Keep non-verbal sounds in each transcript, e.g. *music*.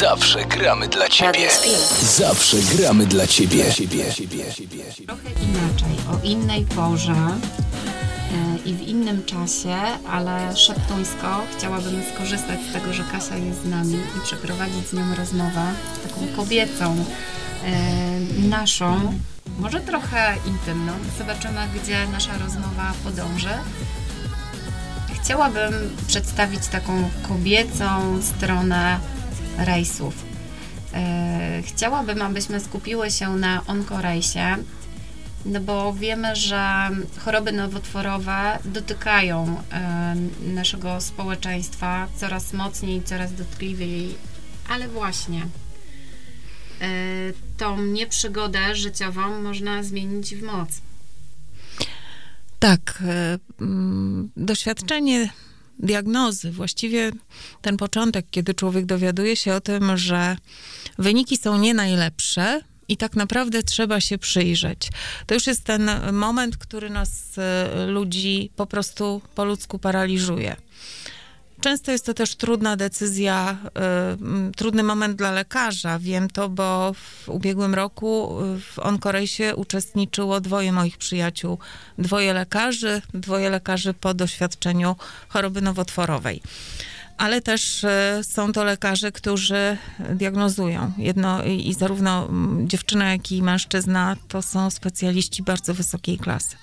Zawsze gramy dla ciebie. Zawsze gramy dla ciebie. Trochę inaczej, o innej porze e, i w innym czasie, ale szeptuńsko chciałabym skorzystać z tego, że Kasia jest z nami i przeprowadzić z nią rozmowę taką kobiecą, e, naszą, może trochę intymną. Zobaczymy, gdzie nasza rozmowa podąży. Chciałabym przedstawić taką kobiecą stronę rejsów. E, Chciałabym, abyśmy skupiły się na onkorejsie, no bo wiemy, że choroby nowotworowe dotykają e, naszego społeczeństwa coraz mocniej, coraz dotkliwiej, ale właśnie e, tą nieprzygodę życiową można zmienić w moc. Tak, doświadczenie diagnozy, właściwie ten początek, kiedy człowiek dowiaduje się o tym, że wyniki są nie najlepsze i tak naprawdę trzeba się przyjrzeć. To już jest ten moment, który nas, e, ludzi, po prostu po ludzku paraliżuje. Często jest to też trudna decyzja, y, trudny moment dla lekarza. Wiem to, bo w ubiegłym roku w Onkorejsie uczestniczyło dwoje moich przyjaciół. Dwoje lekarzy, dwoje lekarzy po doświadczeniu choroby nowotworowej. Ale też y, są to lekarze, którzy diagnozują. Jedno i, zarówno dziewczyna, jak i mężczyzna to są specjaliści bardzo wysokiej klasy.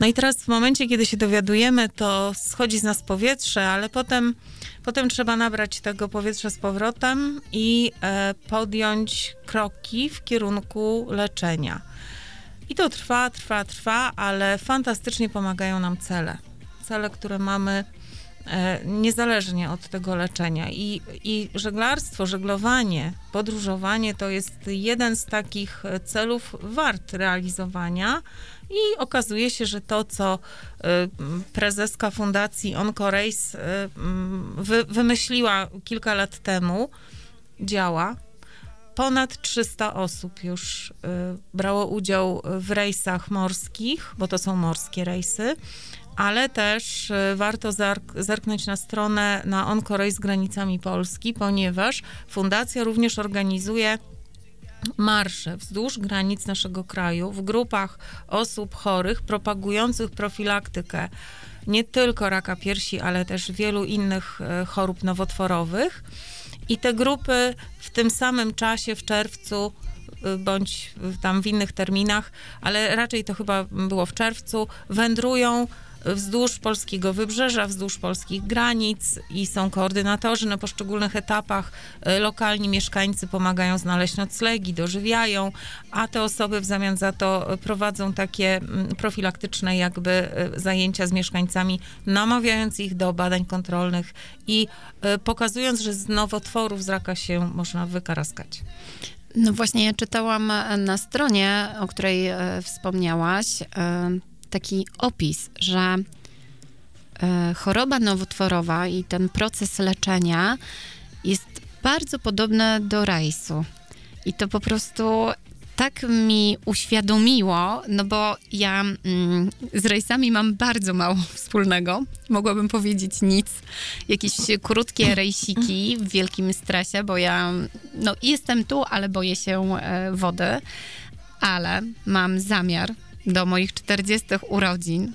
No i teraz w momencie, kiedy się dowiadujemy, to schodzi z nas powietrze, ale potem, potem trzeba nabrać tego powietrza z powrotem i e, podjąć kroki w kierunku leczenia. I to trwa, trwa, trwa, ale fantastycznie pomagają nam cele. Cele, które mamy e, niezależnie od tego leczenia. I, I żeglarstwo, żeglowanie, podróżowanie to jest jeden z takich celów wart realizowania. I okazuje się, że to, co y, prezeska fundacji Oncorace y, wy, wymyśliła kilka lat temu, działa. Ponad 300 osób już y, brało udział w rejsach morskich, bo to są morskie rejsy, ale też warto zerknąć na stronę na Oncorace z granicami Polski, ponieważ fundacja również organizuje marsze wzdłuż granic naszego kraju w grupach osób chorych propagujących profilaktykę nie tylko raka piersi, ale też wielu innych e, chorób nowotworowych. I te grupy w tym samym czasie, w czerwcu, e, bądź tam w innych terminach, ale raczej to chyba było w czerwcu, wędrują wzdłuż polskiego wybrzeża, wzdłuż polskich granic i są koordynatorzy na poszczególnych etapach. E, lokalni mieszkańcy pomagają znaleźć noclegi, dożywiają, a te osoby w zamian za to prowadzą takie mm, profilaktyczne jakby e, zajęcia z mieszkańcami, namawiając ich do badań kontrolnych i e, pokazując, że z nowotworów z raka się można wykaraskać. No właśnie, ja czytałam na stronie, o której wspomniałaś, taki opis, że e, choroba nowotworowa i ten proces leczenia jest bardzo podobny do rejsu. I to po prostu tak mi uświadomiło, no bo ja mm, z rejsami mam bardzo mało *laughs* wspólnego. Mogłabym powiedzieć nic. Jakieś krótkie rejsiki w wielkim stresie, bo ja no, jestem tu, ale boję się e, wody. Ale mam zamiar do moich 40 urodzin,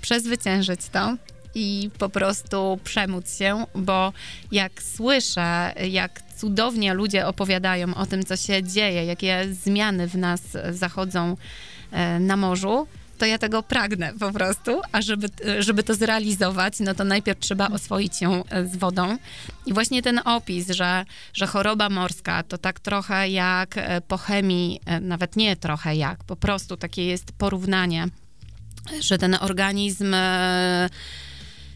przezwyciężyć to i po prostu przemóc się, bo jak słyszę, jak cudownie ludzie opowiadają o tym, co się dzieje, jakie zmiany w nas zachodzą e, na morzu, to ja tego pragnę po prostu, a żeby, żeby to zrealizować, no to najpierw trzeba oswoić się e, z wodą. I właśnie ten opis, że, że choroba morska to tak trochę jak e, po chemii, e, nawet nie trochę jak, po prostu takie jest porównanie, że ten organizm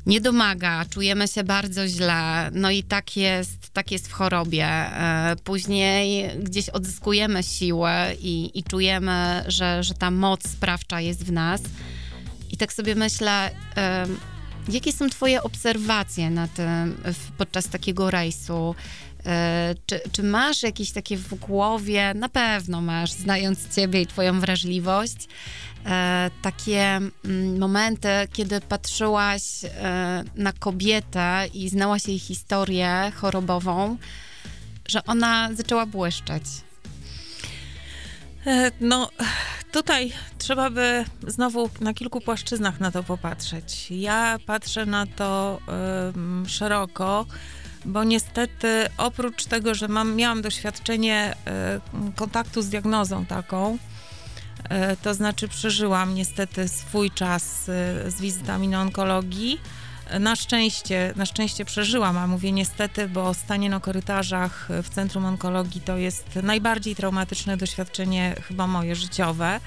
nie domaga, czujemy się bardzo źle, no i tak jest, tak jest w chorobie. E, później gdzieś odzyskujemy siłę i, i czujemy, że, że ta moc sprawcza jest w nas. I tak sobie myślę, jakie są Twoje obserwacje na tym, podczas takiego rejsu? E, czy, czy, masz jakieś takie w głowie, na pewno masz, znając Ciebie i Twoją wrażliwość, e, takie mm, momenty, kiedy patrzyłaś e, na kobietę i znałaś jej historię chorobową że ona zaczęła błyszczeć? No, tutaj trzeba by znowu na kilku płaszczyznach na to popatrzeć. Ja patrzę na to szeroko, bo niestety oprócz tego, że mam, miałam doświadczenie um, kontaktu z diagnozą taką, e, to znaczy przeżyłam niestety swój czas z wizytami na onkologii, na szczęście, na szczęście przeżyłam, a mówię niestety, bo stanie na korytarzach w Centrum Onkologii to jest najbardziej traumatyczne doświadczenie chyba moje życiowe. e,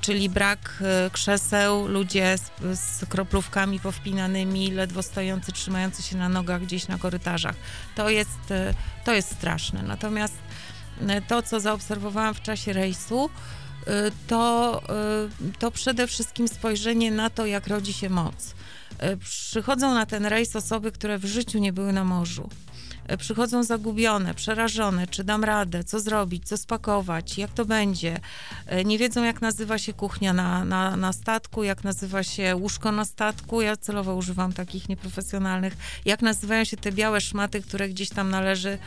czyli brak e, krzeseł, ludzie z, z, kroplówkami powpinanymi, ledwo stojący, trzymający się na nogach gdzieś na korytarzach. To jest, e, to jest straszne. Natomiast to, co zaobserwowałam w czasie rejsu, to, to przede wszystkim spojrzenie na to, jak rodzi się moc. E, przychodzą na ten rejs osoby, które w życiu nie były na morzu. E, przychodzą zagubione, przerażone, czy dam radę, co zrobić, co spakować, jak to będzie. E, nie wiedzą, jak nazywa się kuchnia na, na, na statku, jak nazywa się łóżko na statku. Ja celowo używam takich nieprofesjonalnych. Jak nazywają się te białe szmaty, które gdzieś tam należy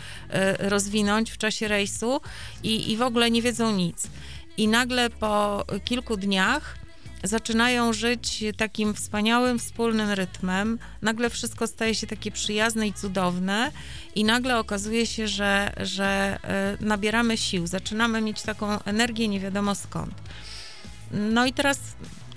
rozwinąć w czasie rejsu i, i w ogóle nie wiedzą nic. I nagle po kilku dniach zaczynają żyć takim wspaniałym, wspólnym rytmem. Nagle wszystko staje się takie przyjazne i cudowne, i nagle okazuje się, że, że e, nabieramy sił, zaczynamy mieć taką energię nie wiadomo skąd. No i teraz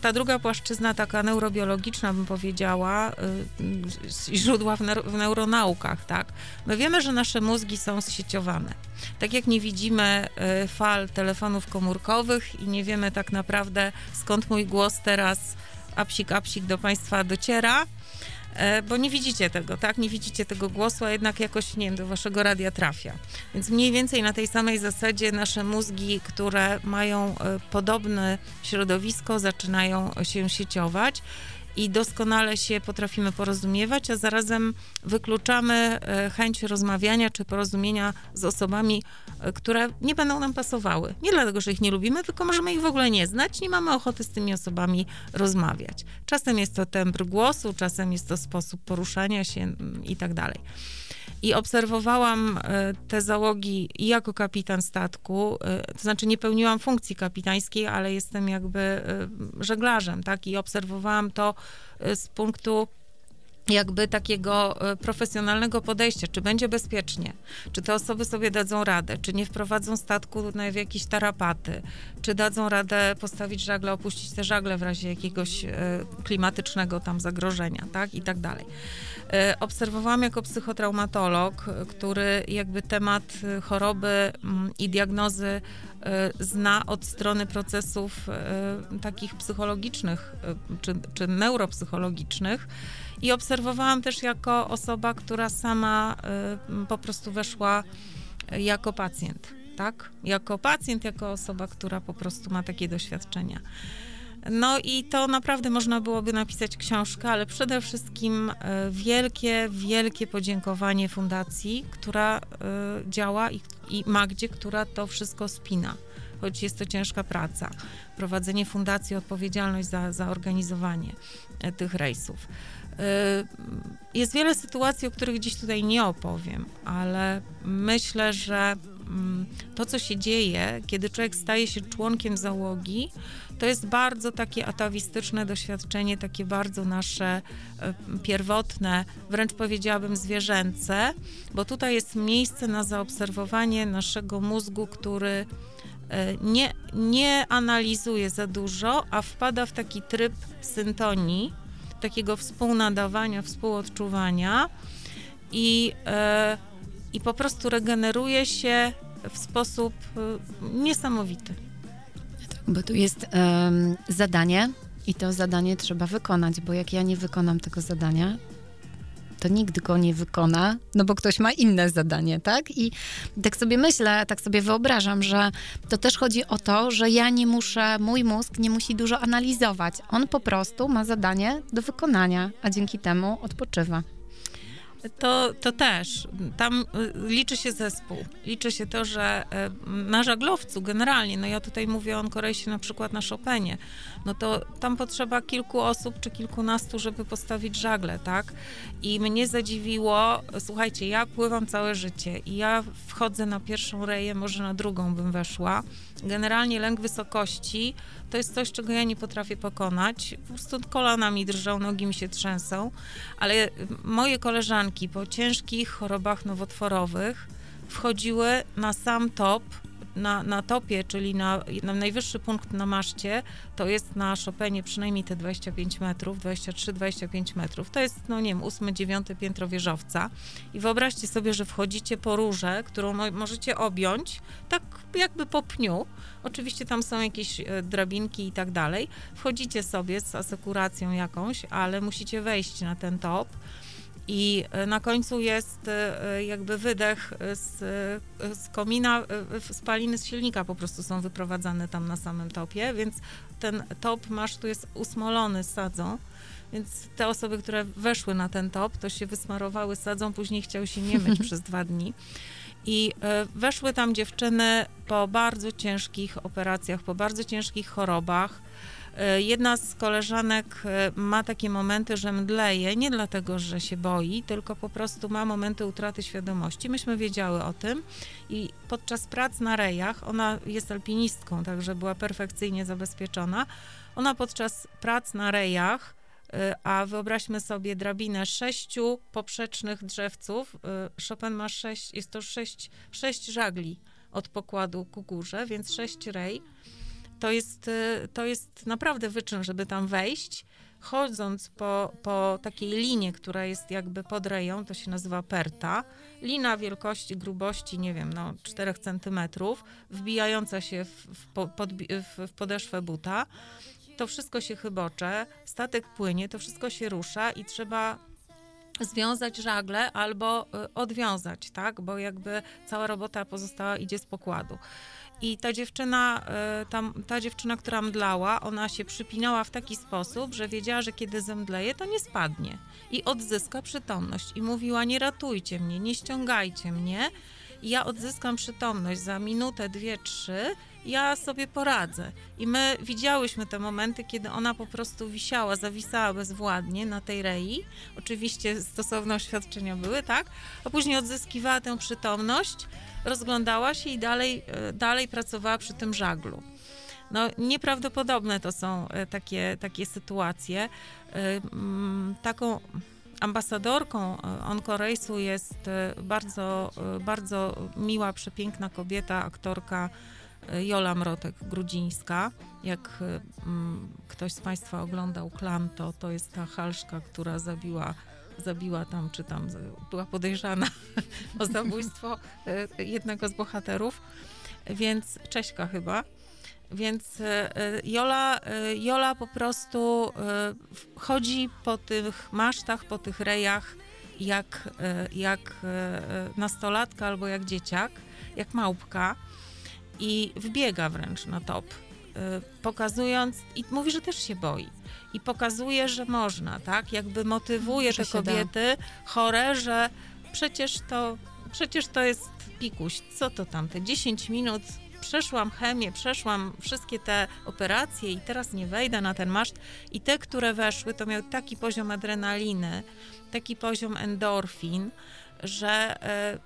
ta druga płaszczyzna, taka neurobiologiczna, bym powiedziała, y, źródła w, w neuronaukach, tak. My wiemy, że nasze mózgi są zsieciowane. Tak jak nie widzimy y, fal telefonów komórkowych i nie wiemy tak naprawdę, skąd mój głos teraz, apsik, apsik do Państwa dociera, bo nie widzicie tego, tak? Nie widzicie tego głosu, a jednak jakoś, nie wiem, do waszego radia trafia. Więc mniej więcej na tej samej zasadzie nasze mózgi, które mają e, podobne środowisko, zaczynają się sieciować i doskonale się potrafimy porozumiewać, a zarazem wykluczamy e, chęć rozmawiania czy porozumienia z osobami, e, które nie będą nam pasowały. Nie dlatego, że ich nie lubimy, tylko możemy ich w ogóle nie znać, nie mamy ochoty z tymi osobami rozmawiać. Czasem jest to tembr głosu, czasem jest to sposób poruszania się mm, i tak dalej. I obserwowałam e, te załogi i jako kapitan statku, to znaczy nie pełniłam funkcji kapitańskiej, ale jestem jakby żeglarzem, tak? I obserwowałam to z punktu jakby takiego e, profesjonalnego podejścia, czy będzie bezpiecznie, czy te osoby sobie dadzą radę, czy nie wprowadzą statku w jakieś tarapaty, czy dadzą radę postawić żagle, opuścić te żagle w razie jakiegoś e, klimatycznego tam zagrożenia, tak, i tak dalej. E, obserwowałam jako psychotraumatolog, który jakby temat choroby mm, i diagnozy zna od strony procesów takich psychologicznych czy, czy neuropsychologicznych, i obserwowałam też jako osoba, która sama po prostu weszła jako pacjent, tak? Jako pacjent, jako osoba, która po prostu ma takie doświadczenia. No i to naprawdę można byłoby napisać książkę, ale przede wszystkim y, wielkie, wielkie podziękowanie fundacji, która y, działa i, i Magdzie, która to wszystko spina choć jest to ciężka praca. Prowadzenie fundacji, odpowiedzialność za, za organizowanie e, tych rejsów. Jest wiele sytuacji, o których dziś tutaj nie opowiem, ale myślę, że mm, to, co się dzieje, kiedy człowiek staje się członkiem załogi, to jest bardzo takie atawistyczne doświadczenie, takie bardzo nasze y, pierwotne, wręcz powiedziałabym zwierzęce, bo tutaj jest miejsce na zaobserwowanie naszego mózgu, który y, nie, nie analizuje za dużo, a wpada w taki tryb syntonii, takiego współnadawania, współodczuwania i, e, i po prostu regeneruje się w sposób e, niesamowity. Bo tu jest zadanie i to zadanie trzeba wykonać, bo jak ja nie wykonam tego zadania, to nikt go nie wykona, no bo ktoś ma inne zadanie, tak? I tak sobie myślę, tak sobie wyobrażam, że to też chodzi o to, że ja nie muszę, mój mózg nie musi dużo analizować. On po prostu ma zadanie do wykonania, a dzięki temu odpoczywa. To, to też. Tam y, liczy się zespół. Liczy się to, że y, na żaglowcu generalnie, no ja tutaj mówię o Onkorejsie na przykład na Chopinie, no to tam potrzeba kilku osób czy kilkunastu, żeby postawić żagle, tak? I mnie zadziwiło, słuchajcie, ja pływam całe życie i ja wchodzę na pierwszą reję, może na drugą bym weszła. Generalnie lęk wysokości to jest coś, czego ja nie potrafię pokonać. Po prostu kolana mi drżą, nogi mi się trzęsą, ale moje koleżanki po ciężkich chorobach nowotworowych wchodziły na sam top na, na topie, czyli na, na najwyższy punkt na maszcie, to jest na Chopinie przynajmniej te 25 metrów, 23-25 metrów. To jest, no nie wiem, 8-9 piętro wieżowca. I wyobraźcie sobie, że wchodzicie po rurze, którą mo możecie objąć, tak jakby po pniu. Oczywiście tam są jakieś e, drabinki i tak dalej. Wchodzicie sobie z asekuracją jakąś, ale musicie wejść na ten top. I e, na końcu jest e, jakby wydech z, z komina, spaliny z silnika po prostu są wyprowadzane tam na samym topie, więc ten top masztu jest usmolony sadzą. Więc te osoby, które weszły na ten top, to się wysmarowały sadzą, później chciały się nie myć *laughs* przez dwa dni. I e, weszły tam dziewczyny po bardzo ciężkich operacjach, po bardzo ciężkich chorobach. E, jedna z koleżanek e, ma takie momenty, że mdleje, nie dlatego, że się boi, tylko po prostu ma momenty utraty świadomości. Myśmy wiedziały o tym i podczas prac na rejach, ona jest alpinistką, także była perfekcyjnie zabezpieczona, ona podczas prac na rejach Y, a wyobraźmy sobie drabinę sześciu poprzecznych drzewców. Chopin ma sześć, jest to sześć, sześć żagli od pokładu ku górze, więc sześć rej. To jest, y, to jest naprawdę wyczyn, żeby tam wejść. Chodząc po, po takiej linie, która jest jakby pod reją, to się nazywa perta. Lina wielkości, grubości, nie wiem, no 4 centymetrów, wbijająca się w, w, pod, w, w podeszwę buta to wszystko się chybocze, statek płynie, to wszystko się rusza i trzeba związać żagle albo y, odwiązać, tak? Bo jakby cała robota pozostała idzie z pokładu. I ta dziewczyna, y, ta, ta dziewczyna, która mdlała, ona się przypinała w taki sposób, że wiedziała, że kiedy zemdleje, to nie spadnie i odzyska przytomność. I mówiła: Nie ratujcie mnie, nie ściągajcie mnie. Ja odzyskam przytomność za minutę, dwie, trzy ja sobie poradzę. I my widziałyśmy te momenty, kiedy ona po prostu wisiała, zawisała bezwładnie na tej rei. Oczywiście stosowne oświadczenia były, tak? A później odzyskiwała tę przytomność, rozglądała się i dalej, e, dalej pracowała przy tym żaglu. No, nieprawdopodobne to są e, takie, takie sytuacje. E, taką ambasadorką Onkorejsu jest bardzo, bardzo miła, przepiękna kobieta, aktorka Jola Mrotek-Grudzińska. Jak ktoś z Państwa oglądał Klan, to to jest ta halszka, która zabiła zabiła tam, czy tam była podejrzana *laughs* o zabójstwo e, jednego z bohaterów, więc Cześka chyba. Więc e, Jola, e, Jola po prostu chodzi po tych masztach, po tych rejach jak, jak nastolatka albo jak dzieciak, jak małpka i wbiega wręcz na top, pokazując, i mówi, że też się boi. I pokazuje, że można, tak? Jakby motywuje że te kobiety da. chore, że przecież to, przecież to jest pikuś. Co to tam, te 10 minut przeszłam chemię, przeszłam wszystkie te operacje i teraz nie wejdę na ten maszt. I te, które weszły, to miały taki poziom adrenaliny, taki poziom endorfin, że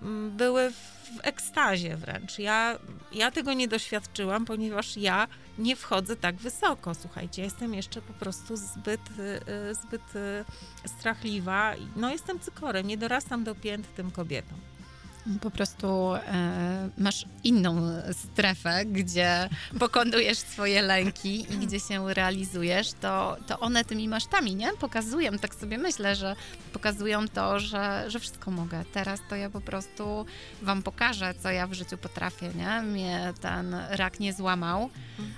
y, były w ekstazie wręcz. Ja, ja tego nie doświadczyłam, ponieważ ja nie wchodzę tak wysoko. Słuchajcie, jestem jeszcze po prostu zbyt, y, zbyt y, strachliwa. No jestem cykorem, nie dorastam do pięt tym kobietom. Po prostu e, masz inną strefę, gdzie pokonujesz swoje lęki i gdzie się realizujesz, to, to one tymi masztami, nie? Pokazują, tak sobie myślę, że pokazują to, że, że wszystko mogę. Teraz to ja po prostu wam pokażę, co ja w życiu potrafię, nie? Mnie ten rak nie złamał.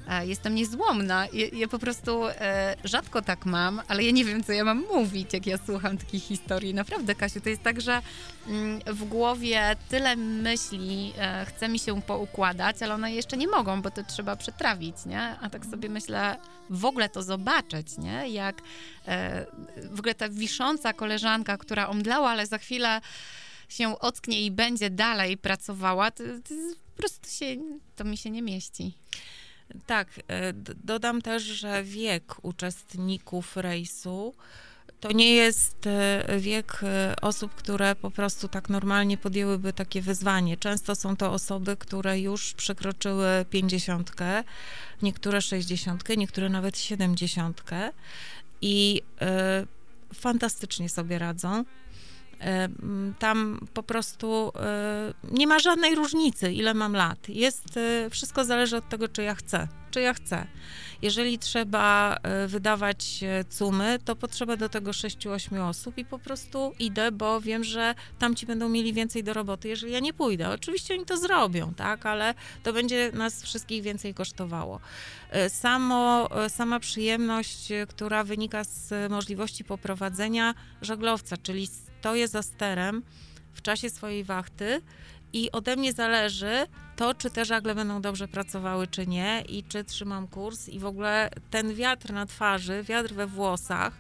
E, jestem niezłomna. Ja, ja po prostu e, rzadko tak mam, ale ja nie wiem, co ja mam mówić, jak ja słucham takich historii. Naprawdę, Kasiu, to jest tak, że mm, w głowie tyle myśli e, chce mi się poukładać, ale one jeszcze nie mogą, bo to trzeba przetrawić, nie? A tak sobie myślę, w ogóle to zobaczyć, nie? Jak e, w ogóle ta wisząca koleżanka, która omdlała, ale za chwilę się ocknie i będzie dalej pracowała, to, to po prostu się, to mi się nie mieści. Tak, e, dodam też, że wiek uczestników rejsu to nie jest e, wiek e, osób, które po prostu tak normalnie podjęłyby takie wyzwanie. Często są to osoby, które już przekroczyły pięćdziesiątkę, niektóre sześćdziesiątkę, niektóre nawet siedemdziesiątkę i y, fantastycznie sobie radzą. E, tam po prostu e, nie ma żadnej różnicy, ile mam lat. Jest, e, wszystko zależy od tego, czy ja chcę. Czy ja chcę. Jeżeli trzeba wydawać cumy, to potrzeba do tego 6-8 osób i po prostu idę, bo wiem, że tamci będą mieli więcej do roboty, jeżeli ja nie pójdę. Oczywiście oni to zrobią, tak, ale to będzie nas wszystkich więcej kosztowało. Samo, sama przyjemność, która wynika z możliwości poprowadzenia żaglowca, czyli stoję za sterem w czasie swojej wachty i ode mnie zależy to, czy te żagle będą dobrze pracowały, czy nie, i czy trzymam kurs. I w ogóle ten wiatr na twarzy, wiatr we włosach,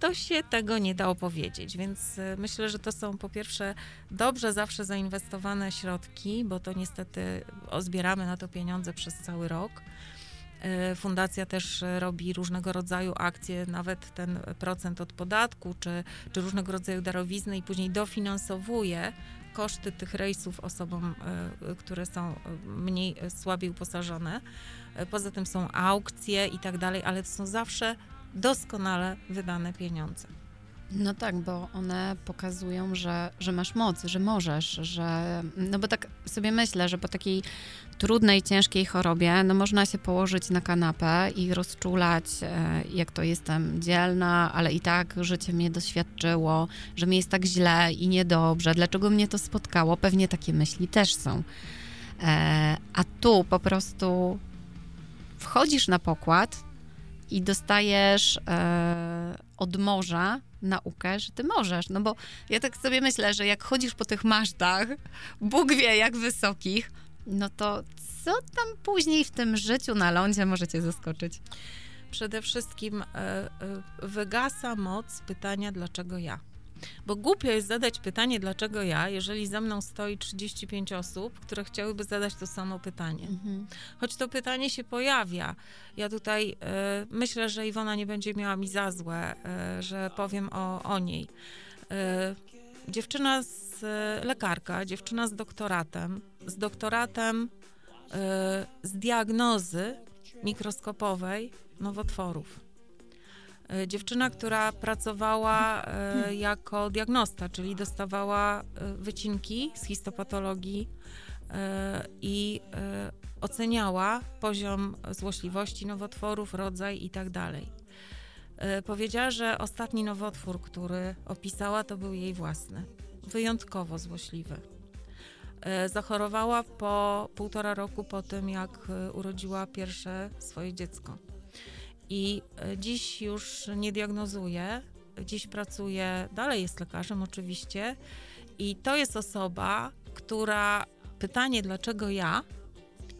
to się tego nie da opowiedzieć. Więc y, myślę, że to są po pierwsze dobrze zawsze zainwestowane środki, bo to niestety zbieramy na to pieniądze przez cały rok. E, fundacja też robi różnego rodzaju akcje, nawet ten procent od podatku, czy, czy różnego rodzaju darowizny i później dofinansowuje koszty tych rejsów osobom, e, które są mniej, słabiej uposażone. E, poza tym są aukcje i tak dalej, ale to są zawsze doskonale wydane pieniądze. No tak, bo one pokazują, że, że masz moc, że możesz, że. No bo tak sobie myślę, że po takiej trudnej, ciężkiej chorobie, no można się położyć na kanapę i rozczulać, e, jak to jestem dzielna, ale i tak życie mnie doświadczyło, że mi jest tak źle i niedobrze, dlaczego mnie to spotkało. Pewnie takie myśli też są. E, a tu po prostu wchodzisz na pokład i dostajesz e, od morza naukę, że ty możesz. No bo ja tak sobie myślę, że jak chodzisz po tych masztach, Bóg wie jak wysokich, no to co tam później w tym życiu na lądzie możecie zaskoczyć? Przede wszystkim e, e, wygasa moc pytania, dlaczego ja. Bo głupio jest zadać pytanie, dlaczego ja, jeżeli za mną stoi 35 osób, które chciałyby zadać to samo pytanie. Mhm. Choć to pytanie się pojawia. Ja tutaj y, myślę, że Iwona nie będzie miała mi za złe, y, że powiem o, o niej. Y, dziewczyna z lekarka, dziewczyna z doktoratem, z doktoratem z diagnozy mikroskopowej nowotworów E, dziewczyna, która pracowała e, jako diagnosta, czyli dostawała wycinki z histopatologii i oceniała poziom złośliwości nowotworów, rodzaj i tak. Powiedziała, że ostatni nowotwór, który opisała, to był jej własny. Wyjątkowo złośliwy. Zachorowała po półtora roku po tym, jak urodziła pierwsze swoje dziecko. I e, dziś już nie diagnozuje, dziś pracuje, dalej jest lekarzem oczywiście. I to jest osoba, która pytanie, dlaczego ja,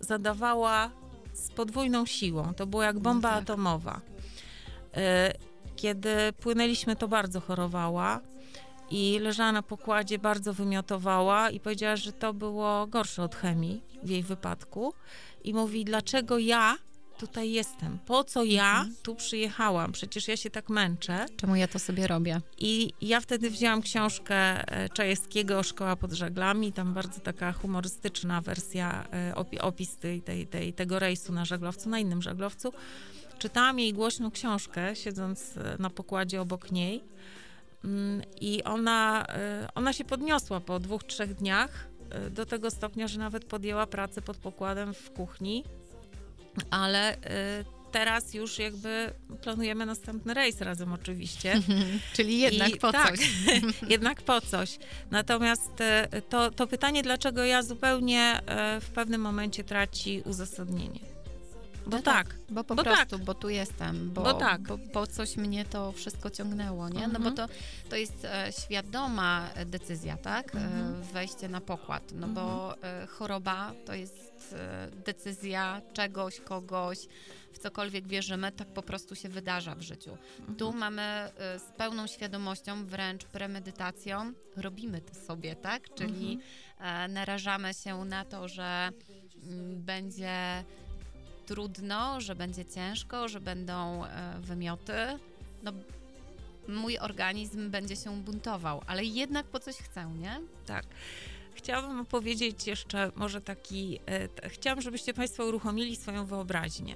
zadawała z podwójną siłą. To było jak bomba no tak. atomowa. E, kiedy płynęliśmy, to bardzo chorowała i leżała na pokładzie, bardzo wymiotowała i powiedziała, że to było gorsze od chemii w jej wypadku. I mówi, dlaczego ja tutaj jestem? Po co ja mhm. tu przyjechałam? Przecież ja się tak męczę. Czemu ja to sobie robię? I ja wtedy wzięłam książkę e, Czajewskiego Szkoła pod żaglami, tam bardzo taka humorystyczna wersja, e, opis tej, tej, tej, tego rejsu na żaglowcu, na innym żaglowcu. Czytałam jej głośną książkę, siedząc e, na pokładzie obok niej. Mm, I ona, ona się podniosła po dwóch, trzech dniach do tego stopnia, że nawet podjęła pracę pod pokładem w kuchni ale y, teraz już jakby planujemy następny rejs razem oczywiście. *laughs* Czyli jednak I, po tak, coś. *laughs* jednak po coś. Natomiast y, to, to pytanie, dlaczego ja zupełnie y, w pewnym momencie traci uzasadnienie. Bo no tak, tak, Bo po bo prostu, tak. bo tu jestem, bo, Bo tak. bo, bo coś mnie to wszystko ciągnęło, nie? No bo Mhm. to, to jest e, świadoma decyzja, tak? E, Mhm. wejście na pokład, no bo e, choroba to jest e, decyzja czegoś, kogoś, w cokolwiek wierzymy, tak po prostu się wydarza w życiu. Tu mamy e, z pełną świadomością, wręcz premedytacją, robimy to sobie, tak? Czyli e, narażamy się na to, że mm, będzie trudno, że będzie ciężko, że będą e, wymioty. No, mój organizm będzie się buntował, ale jednak po coś chcę, nie? Tak. Chciałabym opowiedzieć jeszcze może taki, e, chciałam, żebyście Państwo uruchomili swoją wyobraźnię.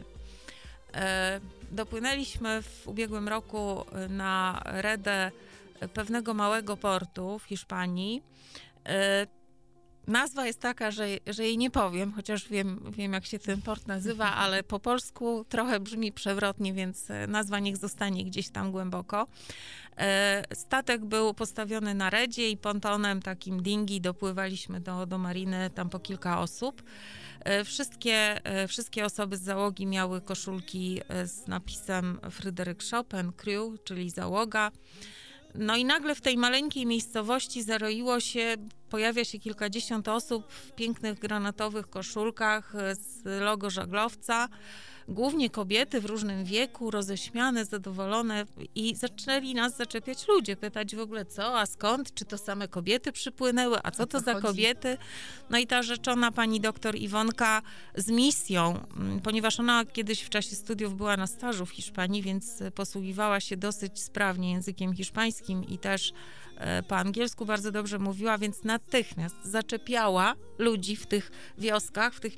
E, dopłynęliśmy w ubiegłym roku e, na redę pewnego małego portu w Hiszpanii. E, nazwa jest taka, że, że jej nie powiem, chociaż wiem, wiem, jak się ten port nazywa, *laughs* ale po polsku trochę brzmi przewrotnie, więc e, nazwa niech zostanie gdzieś tam głęboko. E, Statek był postawiony na redzie i pontonem takim dingi dopływaliśmy do, do mariny, tam po kilka osób. E, Wszystkie, wszystkie osoby z załogi miały koszulki z napisem Fryderyk Chopin, crew, czyli załoga. No i nagle w tej maleńkiej miejscowości zaroiło się, pojawia się kilkadziesiąt osób w pięknych granatowych koszulkach z logo żaglowca. Głównie kobiety w różnym wieku, roześmiane, zadowolone i zaczęli nas zaczepiać ludzie, pytać w ogóle co, a skąd, czy to same kobiety przypłynęły, a co to za chodzi? kobiety. No i ta rzeczona pani doktor Iwonka z misją, mm, ponieważ ona kiedyś w czasie studiów była na stażu w Hiszpanii, więc posługiwała się dosyć sprawnie językiem hiszpańskim i też po angielsku bardzo dobrze mówiła, więc natychmiast zaczepiała ludzi w tych wioskach, w tych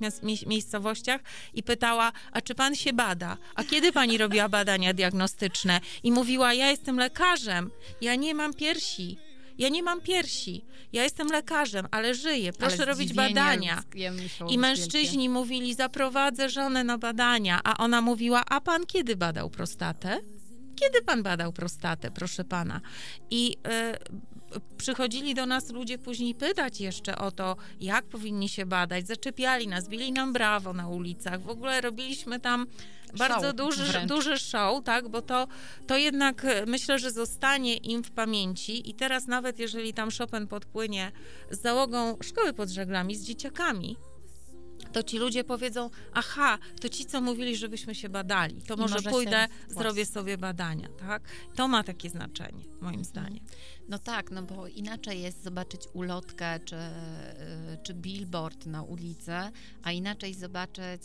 miejscowościach i pytała, a czy pan się bada? A kiedy pani robiła badania diagnostyczne? I mówiła, ja jestem lekarzem, ja nie mam piersi. Ja nie mam piersi. Ja jestem lekarzem, ale żyję. Proszę Ale robić badania. I mężczyźni mówili, zaprowadzę żonę na badania, a ona mówiła, a pan kiedy badał prostatę? Kiedy pan badał prostatę, proszę pana? I e, przychodzili do nas ludzie później pytać jeszcze o to, jak powinni się badać. Zaczepiali nas, bili nam brawo na ulicach. W ogóle robiliśmy tam bardzo duży, wręcz. duży show, tak? Bo to, to jednak e, myślę, że zostanie im w pamięci. I teraz nawet jeżeli tam Chopin podpłynie z załogą szkoły pod żeglami, z dzieciakami, to ci ludzie powiedzą, aha, to ci, co mówili, żebyśmy się badali, to może, może pójdę, zrobię sobie badania, tak? To ma takie znaczenie, moim zdaniem. No tak, no bo inaczej jest zobaczyć ulotkę czy, y, czy billboard na ulicy, a inaczej zobaczyć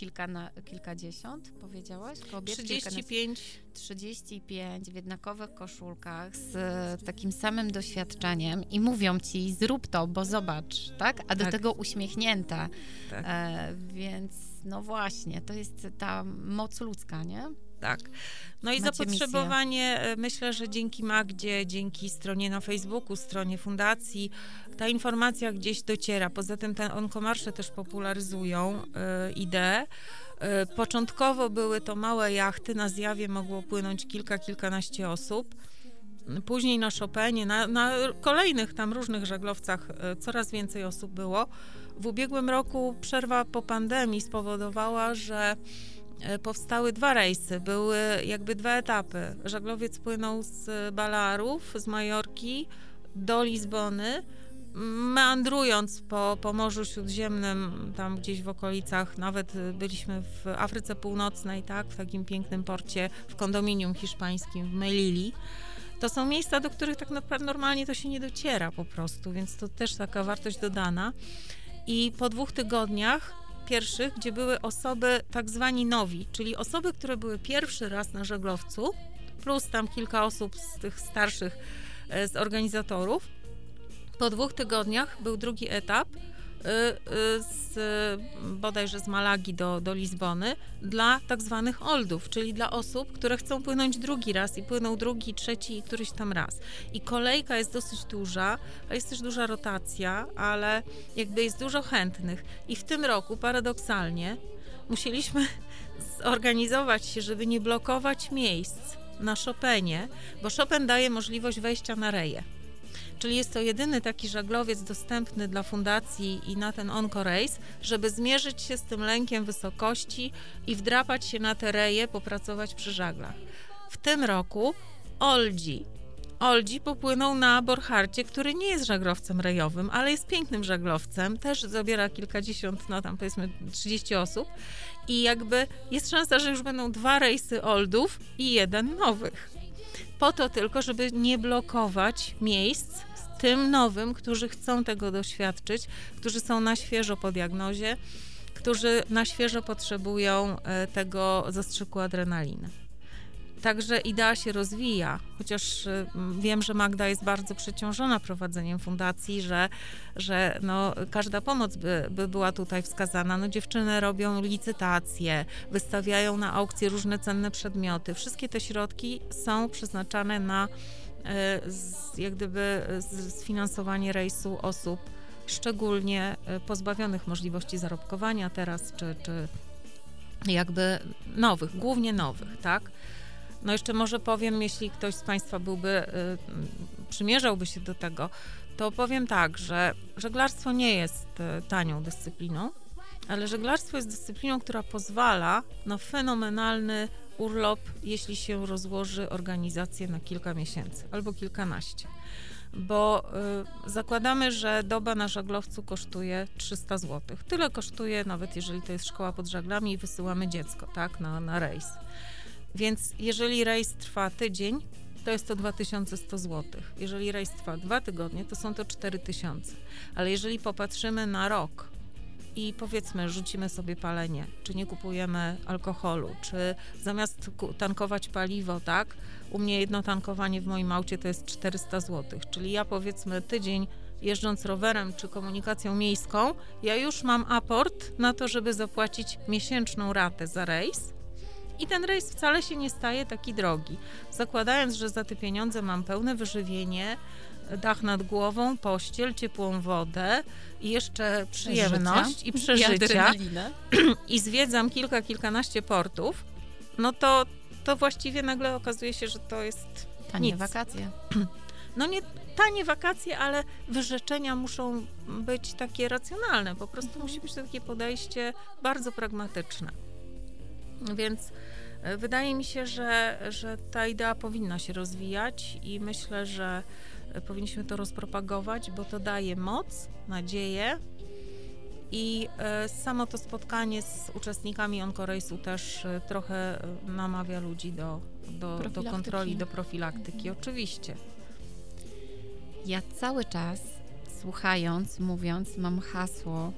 kilka na, kilkadziesiąt, powiedziałaś? Kobiet, kilkadziesiąt- 35, 35 w jednakowych koszulkach z e, takim samym doświadczeniem i mówią ci zrób to, bo zobacz, tak? A do Tak. tego uśmiechnięte. Tak. E, więc no właśnie, to jest ta moc ludzka, nie? Tak. No i Macie zapotrzebowanie, e, myślę, że dzięki Magdzie, dzięki stronie na Facebooku, stronie fundacji, ta informacja gdzieś dociera. Poza tym te onkomarsze też popularyzują e, ideę. E, Początkowo były to małe jachty, na zjawie mogło płynąć kilka, kilkanaście osób. Później na Chopinie, na, na kolejnych tam różnych żaglowcach e, coraz więcej osób było. W ubiegłym roku przerwa po pandemii spowodowała, że powstały dwa rejsy, były jakby dwa etapy. Żaglowiec płynął z Balearów, z Majorki do Lizbony, meandrując po, po Morzu Śródziemnym, tam gdzieś w okolicach, nawet byliśmy w Afryce Północnej, tak, w takim pięknym porcie, w kondominium hiszpańskim w Melilli. To są miejsca, do których tak naprawdę normalnie to się nie dociera po prostu, więc to też taka wartość dodana. I po dwóch tygodniach pierwszych, gdzie były osoby tak zwani nowi, czyli osoby, które były pierwszy raz na żeglowcu, plus tam kilka osób z tych starszych, e, z organizatorów, po dwóch tygodniach był drugi etap z, bodajże z Malagi do, do Lizbony dla tak zwanych oldów, czyli dla osób, które chcą płynąć drugi raz i płyną drugi, trzeci i któryś tam raz. I kolejka jest dosyć duża, a jest też duża rotacja, ale jakby jest dużo chętnych. I w tym roku paradoksalnie musieliśmy zorganizować się, żeby nie blokować miejsc na Chopinie, bo Chopin daje możliwość wejścia na reję. Czyli jest to jedyny taki żaglowiec dostępny dla fundacji i na ten Onco Race, żeby zmierzyć się z tym lękiem wysokości i wdrapać się na te reje, popracować przy żaglach. W tym roku Oldzi, Oldzi popłynął na Borcharcie, który nie jest żaglowcem rejowym, ale jest pięknym żaglowcem, też zabiera kilkadziesiąt, no tam powiedzmy 30 osób i jakby jest szansa, że już będą dwa rejsy Oldów i jeden nowych. Po to tylko, żeby nie blokować miejsc tym nowym, którzy chcą tego doświadczyć, którzy są na świeżo po diagnozie, którzy na świeżo potrzebują e, tego zastrzyku adrenaliny. Także idea się rozwija, chociaż y, wiem, że Magda jest bardzo przeciążona prowadzeniem fundacji, że, że no, każda pomoc by, by była tutaj wskazana. No, dziewczyny robią licytacje, wystawiają na aukcje różne cenne przedmioty. Wszystkie te środki są przeznaczane na y, jak gdyby sfinansowanie rejsu osób szczególnie y, pozbawionych możliwości zarobkowania teraz, czy, czy jakby nowych, głównie nowych, tak? No jeszcze może powiem, jeśli ktoś z Państwa byłby, y, przymierzałby się do tego, to powiem tak, że żeglarstwo nie jest tanią dyscypliną, ale żeglarstwo jest dyscypliną, która pozwala na fenomenalny urlop, jeśli się rozłoży organizację na kilka miesięcy albo kilkanaście. Bo y, zakładamy, że doba na żaglowcu kosztuje 300 zł. Tyle kosztuje, nawet jeżeli to jest szkoła pod żaglami i wysyłamy dziecko, tak, na, na rejs. Więc jeżeli rejs trwa tydzień, to jest to 2100 zł. Jeżeli rejs trwa dwa tygodnie, to są to 4000. Ale jeżeli popatrzymy na rok i powiedzmy, rzucimy sobie palenie, czy nie kupujemy alkoholu, czy zamiast tankować paliwo, tak, u mnie jedno tankowanie w moim aucie to jest 400 zł. Czyli ja powiedzmy tydzień jeżdżąc rowerem czy komunikacją miejską, ja już mam aport na to, żeby zapłacić miesięczną ratę za rejs i ten rejs wcale się nie staje taki drogi. Zakładając, że za te pieniądze mam pełne wyżywienie, dach nad głową, pościel, ciepłą wodę i jeszcze przyjemność i przeżycia i, i zwiedzam kilka, kilkanaście portów, no to, to właściwie nagle okazuje się, że to jest Tanie nic. wakacje. *clears throat* No nie tanie wakacje, ale wyrzeczenia muszą być takie racjonalne. Po prostu mhm. musi być takie podejście bardzo pragmatyczne. Więc e, wydaje mi się, że, że ta idea powinna się rozwijać i myślę, że powinniśmy to rozpropagować, bo to daje moc, nadzieję. I e, samo to spotkanie z uczestnikami Onkorejsu też trochę namawia ludzi do, do, do kontroli, do profilaktyki, oczywiście. Ja cały czas słuchając, mówiąc, mam hasło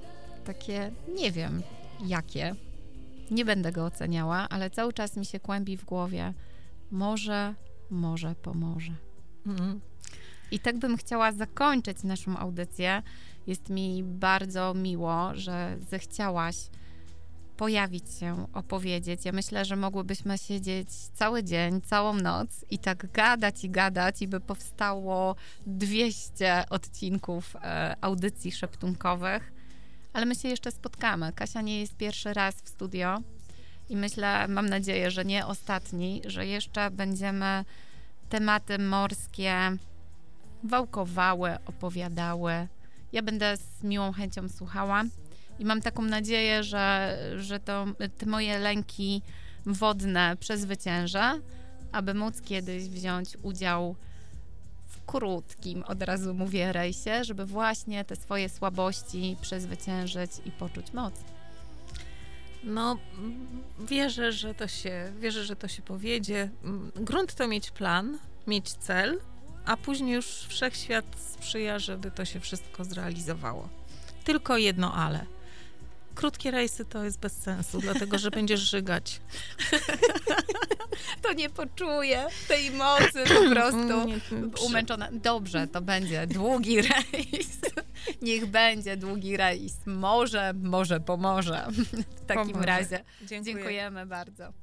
takie, nie wiem jakie, nie będę go oceniała, ale cały czas mi się kłębi w głowie. Może, może pomoże. Mhm. I tak bym chciała zakończyć naszą audycję. Jest mi bardzo miło, że zechciałaś pojawić się, opowiedzieć. Ja myślę, że mogłybyśmy siedzieć cały dzień, całą noc i tak gadać i gadać, i by powstało 200 odcinków e, audycji szeptunkowych ale my się jeszcze spotkamy. Kasia nie jest pierwszy raz w studio i myślę, mam nadzieję, że nie ostatni, że jeszcze będziemy tematy morskie wałkowały, opowiadały. Ja będę z miłą chęcią słuchała i mam taką nadzieję, że, że to, te moje lęki wodne przezwyciężę, aby móc kiedyś wziąć udział krótkim, od razu mówię, rejsie, żeby właśnie te swoje słabości przezwyciężyć i poczuć moc. No, wierzę, że to się, wierzę, że to się powiedzie. Grunt to mieć plan, mieć cel, a później już wszechświat sprzyja, żeby to się wszystko zrealizowało. Tylko jedno ale – Krótkie rejsy to jest bez sensu, dlatego że będziesz żygać. *laughs* to nie poczuję tej mocy po prostu. Umęczona. Dobrze, to będzie długi rejs. *laughs* Niech będzie długi rejs. Może, może pomoże. W takim pomoże. razie. Dziękuję. Dziękujemy bardzo.